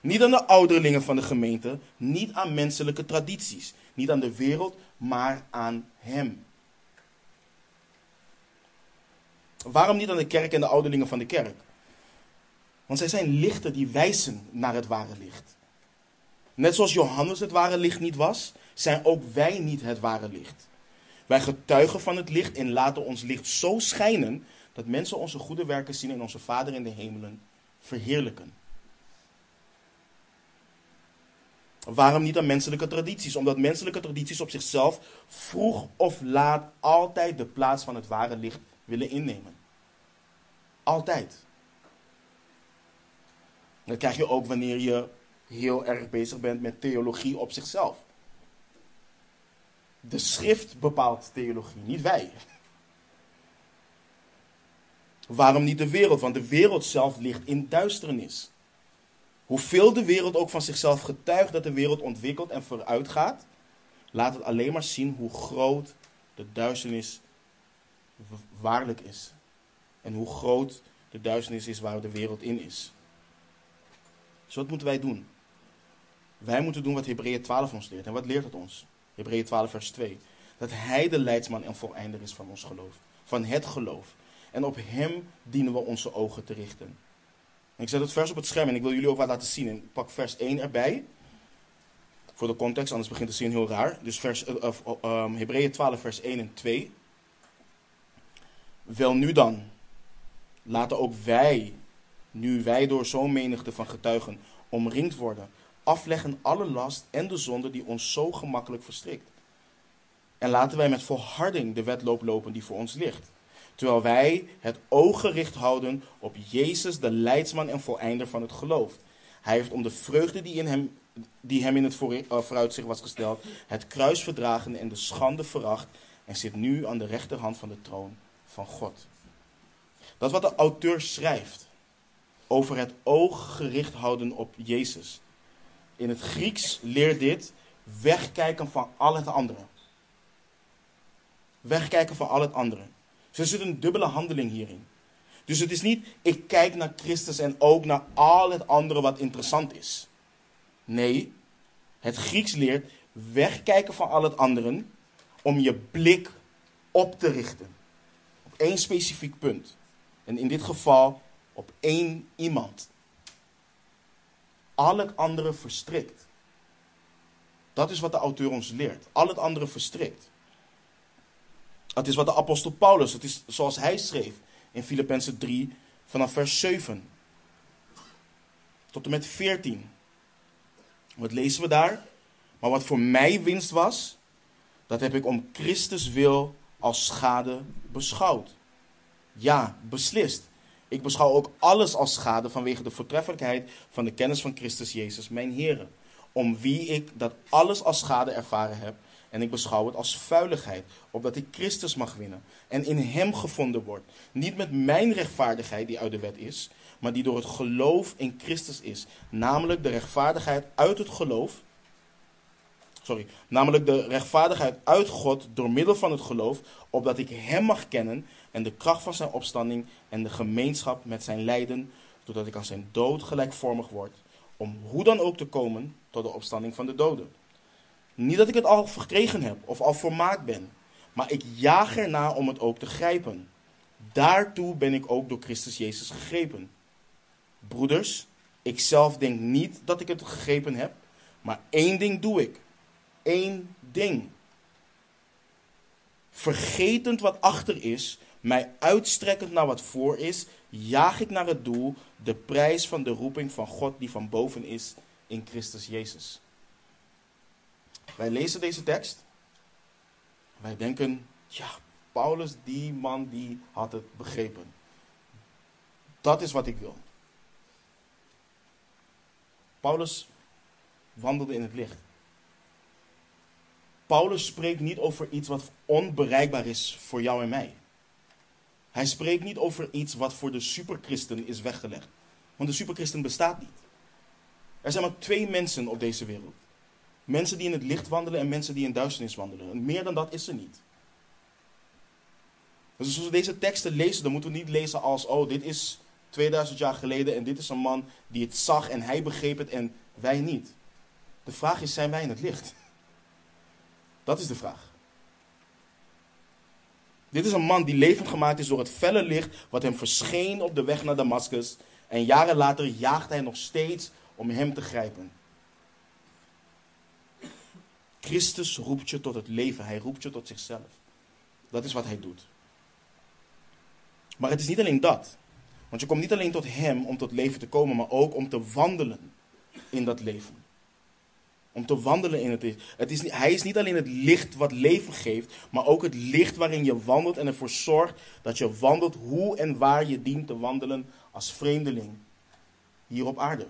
niet aan de ouderlingen van de gemeente, niet aan menselijke tradities, niet aan de wereld, maar aan Hem. Waarom niet aan de kerk en de ouderlingen van de kerk? Want zij zijn lichten die wijzen naar het ware licht. Net zoals Johannes het ware licht niet was, zijn ook wij niet het ware licht. Wij getuigen van het licht en laten ons licht zo schijnen dat mensen onze goede werken zien en onze Vader in de hemelen verheerlijken. Waarom niet aan menselijke tradities? Omdat menselijke tradities op zichzelf vroeg of laat altijd de plaats van het ware licht willen innemen. Altijd. Dat krijg je ook wanneer je heel erg bezig bent met theologie op zichzelf. De schrift bepaalt theologie, niet wij. Waarom niet de wereld? Want de wereld zelf ligt in duisternis. Hoeveel de wereld ook van zichzelf getuigt dat de wereld ontwikkelt en vooruit gaat, laat het alleen maar zien hoe groot de duisternis waarlijk is. En hoe groot de duisternis is waar de wereld in is. Dus wat moeten wij doen? Wij moeten doen wat Hebreeën 12 ons leert. En wat leert het ons? Hebreeën 12 vers 2. Dat hij de leidsman en voleinder is van ons geloof. Van het geloof. En op Hem dienen we onze ogen te richten. Ik zet het vers op het scherm en ik wil jullie ook wat laten zien. En ik pak vers 1 erbij. Voor de context, anders begint de zin heel raar. Dus vers, uh, uh, Hebreeën 12, vers 1 en 2. Wel nu dan, laten ook wij, nu wij door zo'n menigte van getuigen omringd worden, afleggen alle last en de zonde die ons zo gemakkelijk verstrikt. En laten wij met volharding de wedloop lopen die voor ons ligt. Terwijl wij het oog gericht houden op Jezus, de leidsman en voleinder van het geloof. Hij heeft om de vreugde die, in hem, die hem in het eh, vooruitzicht was gesteld, het kruis verdragen en de schande veracht en zit nu aan de rechterhand van de troon van God. Dat is wat de auteur schrijft over het oog gericht houden op Jezus. In het Grieks leert dit wegkijken van al het andere. Wegkijken van al het andere. Er zit een dubbele handeling hierin. Dus het is niet, ik kijk naar Christus en ook naar al het andere wat interessant is. Nee, het Grieks leert wegkijken van al het andere om je blik op te richten. Op één specifiek punt. En in dit geval op één iemand. Al het andere verstrikt. Dat is wat de auteur ons leert. Al het andere verstrikt. Het is wat de apostel Paulus, het is zoals hij schreef in Filippenzen 3 vanaf vers 7 tot en met 14. Wat lezen we daar? Maar wat voor mij winst was, dat heb ik om Christus wil als schade beschouwd. Ja, beslist. Ik beschouw ook alles als schade vanwege de voortreffelijkheid van de kennis van Christus Jezus, mijn Heer. Om wie ik dat alles als schade ervaren heb. En ik beschouw het als vuiligheid, opdat ik Christus mag winnen en in Hem gevonden word. Niet met mijn rechtvaardigheid die uit de wet is, maar die door het geloof in Christus is. Namelijk de rechtvaardigheid uit het geloof. Sorry, namelijk de rechtvaardigheid uit God door middel van het geloof, opdat ik Hem mag kennen en de kracht van Zijn opstanding en de gemeenschap met Zijn lijden, zodat ik aan Zijn dood gelijkvormig word, om hoe dan ook te komen tot de opstanding van de doden. Niet dat ik het al verkregen heb of al volmaakt ben, maar ik jaag erna om het ook te grijpen. Daartoe ben ik ook door Christus Jezus gegrepen. Broeders, ik zelf denk niet dat ik het gegrepen heb, maar één ding doe ik. Eén ding. Vergetend wat achter is, mij uitstrekkend naar wat voor is, jaag ik naar het doel, de prijs van de roeping van God die van boven is in Christus Jezus. Wij lezen deze tekst. Wij denken, ja, Paulus, die man, die had het begrepen. Dat is wat ik wil. Paulus wandelde in het licht. Paulus spreekt niet over iets wat onbereikbaar is voor jou en mij. Hij spreekt niet over iets wat voor de superchristen is weggelegd. Want de superchristen bestaat niet. Er zijn maar twee mensen op deze wereld. Mensen die in het licht wandelen en mensen die in duisternis wandelen. meer dan dat is er niet. Dus als we deze teksten lezen, dan moeten we niet lezen als, oh, dit is 2000 jaar geleden en dit is een man die het zag en hij begreep het en wij niet. De vraag is, zijn wij in het licht? Dat is de vraag. Dit is een man die levend gemaakt is door het felle licht wat hem verscheen op de weg naar Damascus. En jaren later jaagt hij nog steeds om hem te grijpen. Christus roept je tot het leven. Hij roept je tot zichzelf. Dat is wat hij doet. Maar het is niet alleen dat. Want je komt niet alleen tot hem om tot leven te komen, maar ook om te wandelen in dat leven. Om te wandelen in het licht. Het is, hij is niet alleen het licht wat leven geeft, maar ook het licht waarin je wandelt en ervoor zorgt dat je wandelt hoe en waar je dient te wandelen als vreemdeling hier op aarde.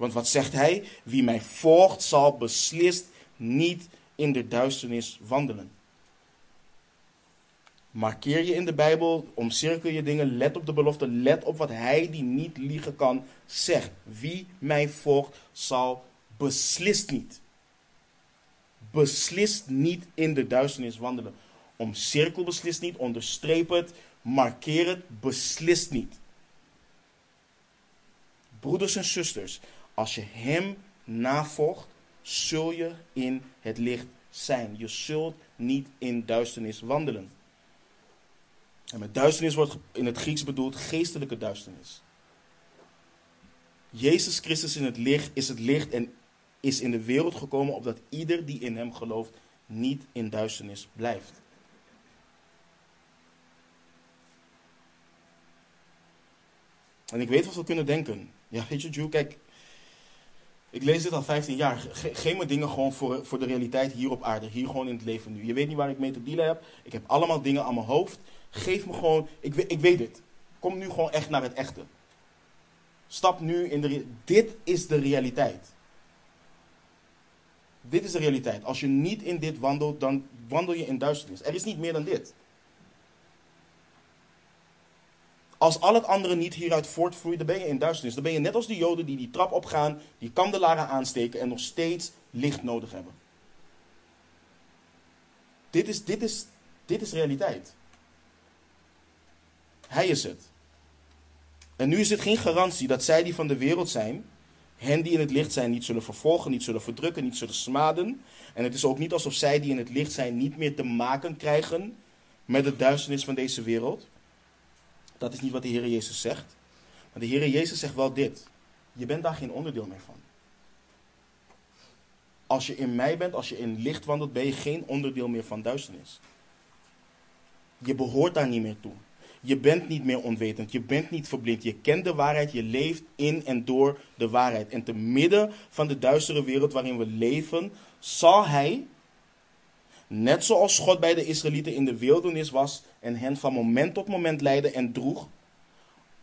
Want wat zegt hij? Wie mij volgt zal beslist niet in de duisternis wandelen. Markeer je in de Bijbel, omcirkel je dingen, let op de belofte, let op wat hij die niet liegen kan zegt. Wie mij volgt zal beslist niet. Beslist niet in de duisternis wandelen. Omcirkel beslist niet, onderstreep het, markeer het, beslist niet. Broeders en zusters, als je Hem navolgt, zul je in het licht zijn. Je zult niet in duisternis wandelen. En met duisternis wordt in het Grieks bedoeld geestelijke duisternis. Jezus Christus in het licht is het licht en is in de wereld gekomen opdat ieder die in hem gelooft niet in duisternis blijft. En ik weet wat we kunnen denken. Ja, weet je, Joe, kijk. Ik lees dit al 15 jaar. Ge geef me dingen gewoon voor, voor de realiteit hier op aarde. Hier gewoon in het leven nu. Je weet niet waar ik mee te dealen heb. Ik heb allemaal dingen aan mijn hoofd. Geef me gewoon. Ik, ik weet dit. Kom nu gewoon echt naar het echte. Stap nu in de. Dit is de realiteit. Dit is de realiteit. Als je niet in dit wandelt, dan wandel je in duisternis. Er is niet meer dan dit. Als al het andere niet hieruit voortvloeit, dan ben je in duisternis. Dan ben je net als de Joden die die trap opgaan, die kandelaren aansteken en nog steeds licht nodig hebben. Dit is, dit is, dit is realiteit. Hij is het. En nu is het geen garantie dat zij die van de wereld zijn, hen die in het licht zijn, niet zullen vervolgen, niet zullen verdrukken, niet zullen smaden. En het is ook niet alsof zij die in het licht zijn niet meer te maken krijgen met de duisternis van deze wereld. Dat is niet wat de Heer Jezus zegt. Maar de Heer Jezus zegt wel dit. Je bent daar geen onderdeel meer van. Als je in mij bent, als je in licht wandelt, ben je geen onderdeel meer van duisternis. Je behoort daar niet meer toe. Je bent niet meer onwetend. Je bent niet verblind. Je kent de waarheid. Je leeft in en door de waarheid. En te midden van de duistere wereld waarin we leven, zal Hij, net zoals God bij de Israëlieten in de wildernis was en hen van moment tot moment leidde en droeg,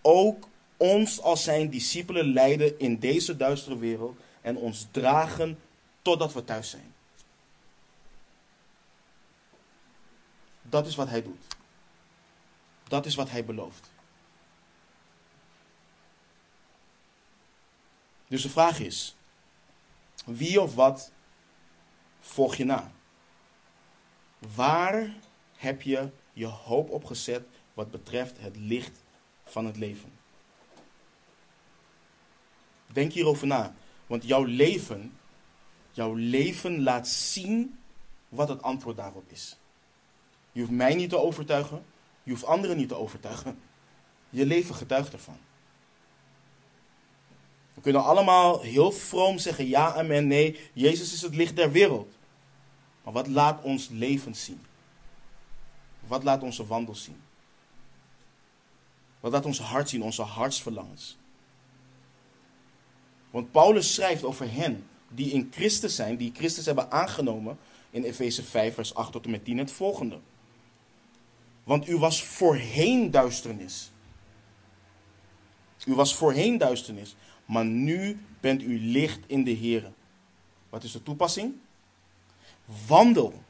ook ons als zijn discipelen leiden in deze duistere wereld en ons dragen totdat we thuis zijn. Dat is wat hij doet. Dat is wat hij belooft. Dus de vraag is: wie of wat volg je na? Waar heb je je hoop op gezet wat betreft het licht van het leven? Denk hierover na, want jouw leven, jouw leven laat zien wat het antwoord daarop is. Je hoeft mij niet te overtuigen, je hoeft anderen niet te overtuigen. Je leven getuigt ervan. We kunnen allemaal heel vroom zeggen ja, amen, nee. Jezus is het licht der wereld. Maar wat laat ons leven zien? Wat laat onze wandel zien? Wat laat ons hart zien, onze hartsverlangens? Want Paulus schrijft over hen die in Christus zijn, die Christus hebben aangenomen, in Efeze 5, vers 8 tot en met 10 het volgende. Want u was voorheen duisternis. U was voorheen duisternis, maar nu bent u licht in de Heer. Wat is de toepassing? Wandel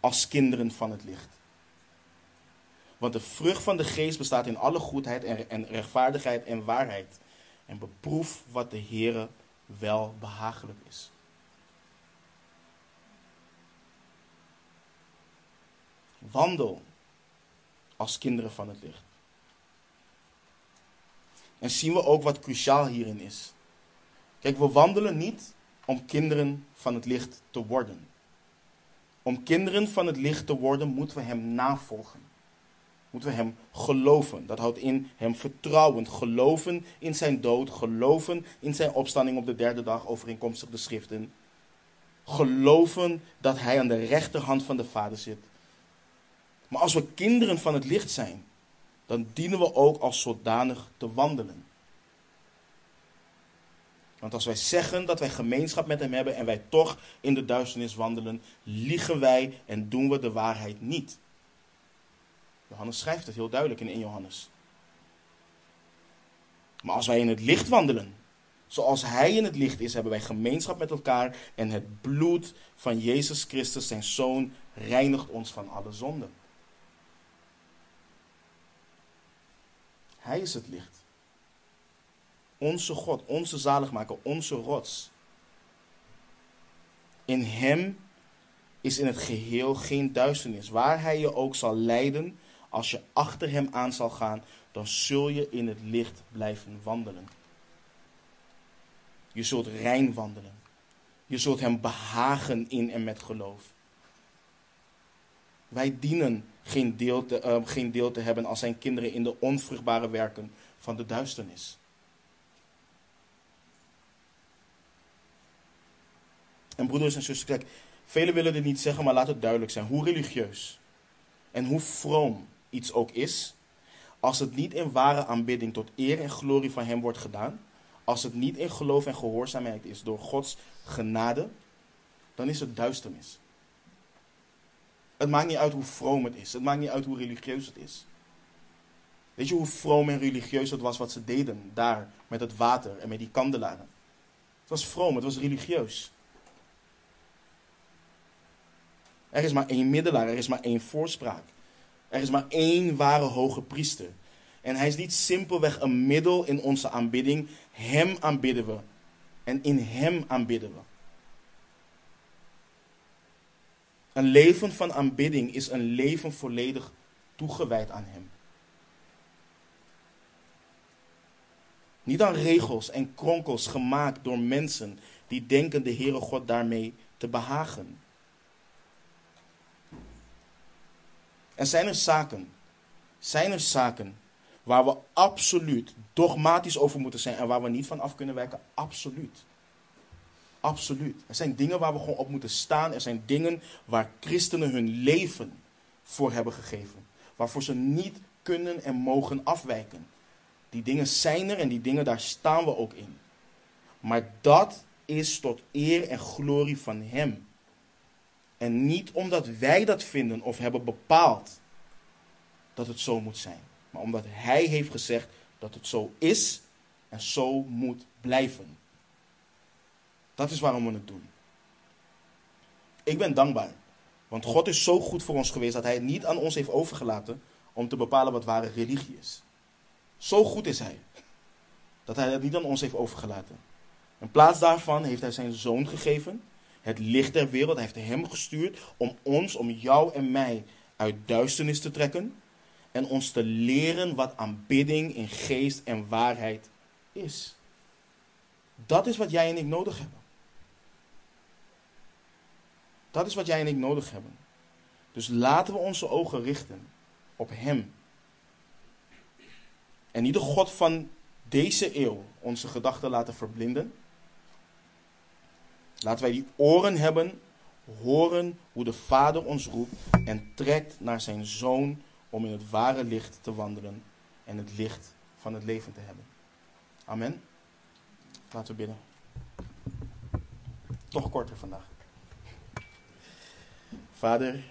als kinderen van het licht. Want de vrucht van de geest bestaat in alle goedheid en rechtvaardigheid en waarheid. En beproef wat de Heere wel behagelijk is. Wandel als kinderen van het licht. En zien we ook wat cruciaal hierin is. Kijk, we wandelen niet om kinderen van het licht te worden. Om kinderen van het licht te worden, moeten we Hem navolgen. Moeten we Hem geloven. Dat houdt in Hem vertrouwen. Geloven in Zijn dood. Geloven in Zijn opstanding op de derde dag, overeenkomstig de schriften. Geloven dat Hij aan de rechterhand van de Vader zit. Maar als we kinderen van het licht zijn, dan dienen we ook als zodanig te wandelen. Want als wij zeggen dat wij gemeenschap met Hem hebben en wij toch in de duisternis wandelen, liegen wij en doen we de waarheid niet. Johannes schrijft het heel duidelijk in 1 Johannes. Maar als wij in het licht wandelen, zoals Hij in het licht is, hebben wij gemeenschap met elkaar en het bloed van Jezus Christus, zijn Zoon, reinigt ons van alle zonden. Hij is het licht. Onze God, onze zaligmaker, onze rots. In Hem is in het geheel geen duisternis. Waar Hij je ook zal leiden, als je achter Hem aan zal gaan, dan zul je in het licht blijven wandelen. Je zult rein wandelen. Je zult Hem behagen in en met geloof. Wij dienen geen deel, te, eh, geen deel te hebben als zijn kinderen in de onvruchtbare werken van de duisternis. En broeders en zusters, kijk, velen willen dit niet zeggen, maar laat het duidelijk zijn. Hoe religieus en hoe vroom iets ook is, als het niet in ware aanbidding tot eer en glorie van Hem wordt gedaan, als het niet in geloof en gehoorzaamheid is door Gods genade, dan is het duisternis. Het maakt niet uit hoe vroom het is. Het maakt niet uit hoe religieus het is. Weet je hoe vroom en religieus het was wat ze deden daar met het water en met die kandelaren? Het was vroom, het was religieus. Er is maar één middelaar, er is maar één voorspraak. Er is maar één ware hoge priester. En hij is niet simpelweg een middel in onze aanbidding. Hem aanbidden we. En in hem aanbidden we. Een leven van aanbidding is een leven volledig toegewijd aan Hem. Niet aan regels en kronkels gemaakt door mensen die denken de Heere God daarmee te behagen. En zijn er zaken, zijn er zaken waar we absoluut dogmatisch over moeten zijn en waar we niet van af kunnen wijken? Absoluut. Absoluut. Er zijn dingen waar we gewoon op moeten staan. Er zijn dingen waar christenen hun leven voor hebben gegeven. Waarvoor ze niet kunnen en mogen afwijken. Die dingen zijn er en die dingen daar staan we ook in. Maar dat is tot eer en glorie van Hem. En niet omdat wij dat vinden of hebben bepaald dat het zo moet zijn. Maar omdat Hij heeft gezegd dat het zo is en zo moet blijven. Dat is waarom we het doen. Ik ben dankbaar. Want God is zo goed voor ons geweest dat Hij het niet aan ons heeft overgelaten om te bepalen wat ware religie is. Zo goed is Hij. Dat Hij het niet aan ons heeft overgelaten. In plaats daarvan heeft Hij zijn zoon gegeven, het licht der wereld. Hij heeft Hem gestuurd om ons, om jou en mij uit duisternis te trekken. En ons te leren wat aanbidding in geest en waarheid is. Dat is wat jij en ik nodig hebben. Dat is wat jij en ik nodig hebben. Dus laten we onze ogen richten op Hem. En niet de God van deze eeuw onze gedachten laten verblinden. Laten wij die oren hebben, horen hoe de Vader ons roept en trekt naar zijn Zoon om in het ware licht te wandelen en het licht van het leven te hebben. Amen. Laten we bidden. Toch korter vandaag. Vader,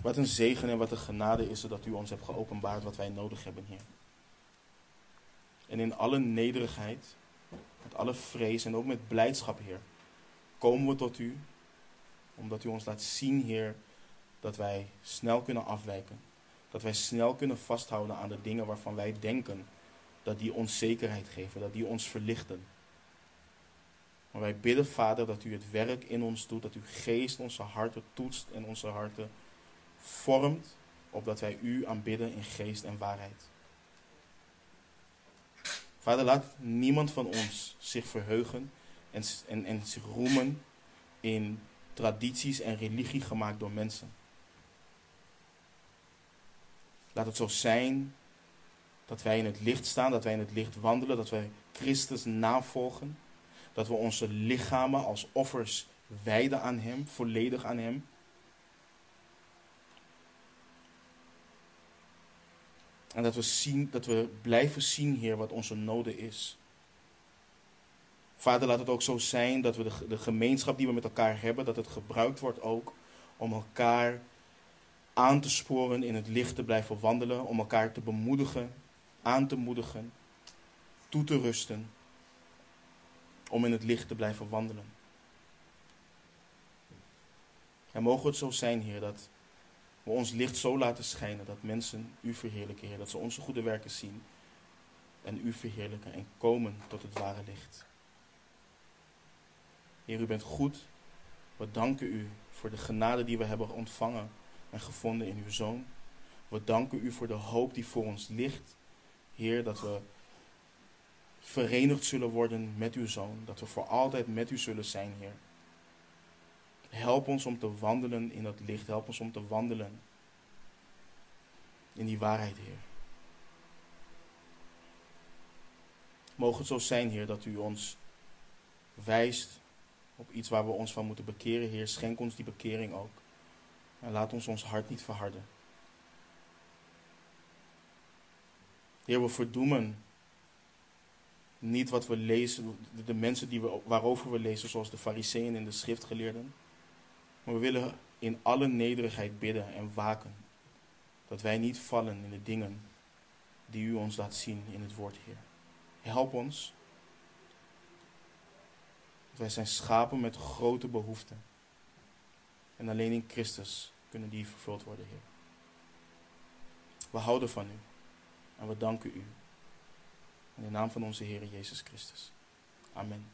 wat een zegen en wat een genade is het dat u ons hebt geopenbaard wat wij nodig hebben, Heer. En in alle nederigheid, met alle vrees en ook met blijdschap, Heer, komen we tot u, omdat u ons laat zien, Heer, dat wij snel kunnen afwijken. Dat wij snel kunnen vasthouden aan de dingen waarvan wij denken dat die ons zekerheid geven, dat die ons verlichten. Maar wij bidden, Vader, dat u het werk in ons doet, dat uw geest onze harten toetst en onze harten vormt, opdat wij u aanbidden in geest en waarheid. Vader, laat niemand van ons zich verheugen en, en, en zich roemen in tradities en religie gemaakt door mensen. Laat het zo zijn dat wij in het licht staan, dat wij in het licht wandelen, dat wij Christus navolgen dat we onze lichamen als offers wijden aan Hem, volledig aan Hem. En dat we, zien, dat we blijven zien, Heer, wat onze noden is. Vader, laat het ook zo zijn dat we de, de gemeenschap die we met elkaar hebben, dat het gebruikt wordt ook om elkaar aan te sporen in het licht te blijven wandelen, om elkaar te bemoedigen, aan te moedigen, toe te rusten om in het licht te blijven wandelen. En mogen het zo zijn, Heer, dat we ons licht zo laten schijnen dat mensen U verheerlijken, Heer. Dat ze onze goede werken zien en U verheerlijken en komen tot het ware licht. Heer, U bent goed. We danken U voor de genade die we hebben ontvangen en gevonden in Uw Zoon. We danken U voor de hoop die voor ons ligt. Heer, dat we verenigd zullen worden met uw zoon. Dat we voor altijd met u zullen zijn, Heer. Help ons om te wandelen in dat licht. Help ons om te wandelen in die waarheid, Heer. Mogen het zo zijn, Heer, dat u ons wijst op iets waar we ons van moeten bekeren, Heer. Schenk ons die bekering ook. En laat ons ons hart niet verharden. Heer, we verdoemen niet wat we lezen, de mensen die we, waarover we lezen, zoals de fariseeën en de schriftgeleerden. Maar we willen in alle nederigheid bidden en waken. Dat wij niet vallen in de dingen die u ons laat zien in het woord, Heer. Help ons. Wij zijn schapen met grote behoeften. En alleen in Christus kunnen die vervuld worden, Heer. We houden van u. En we danken u. In de naam van onze Heer Jezus Christus. Amen.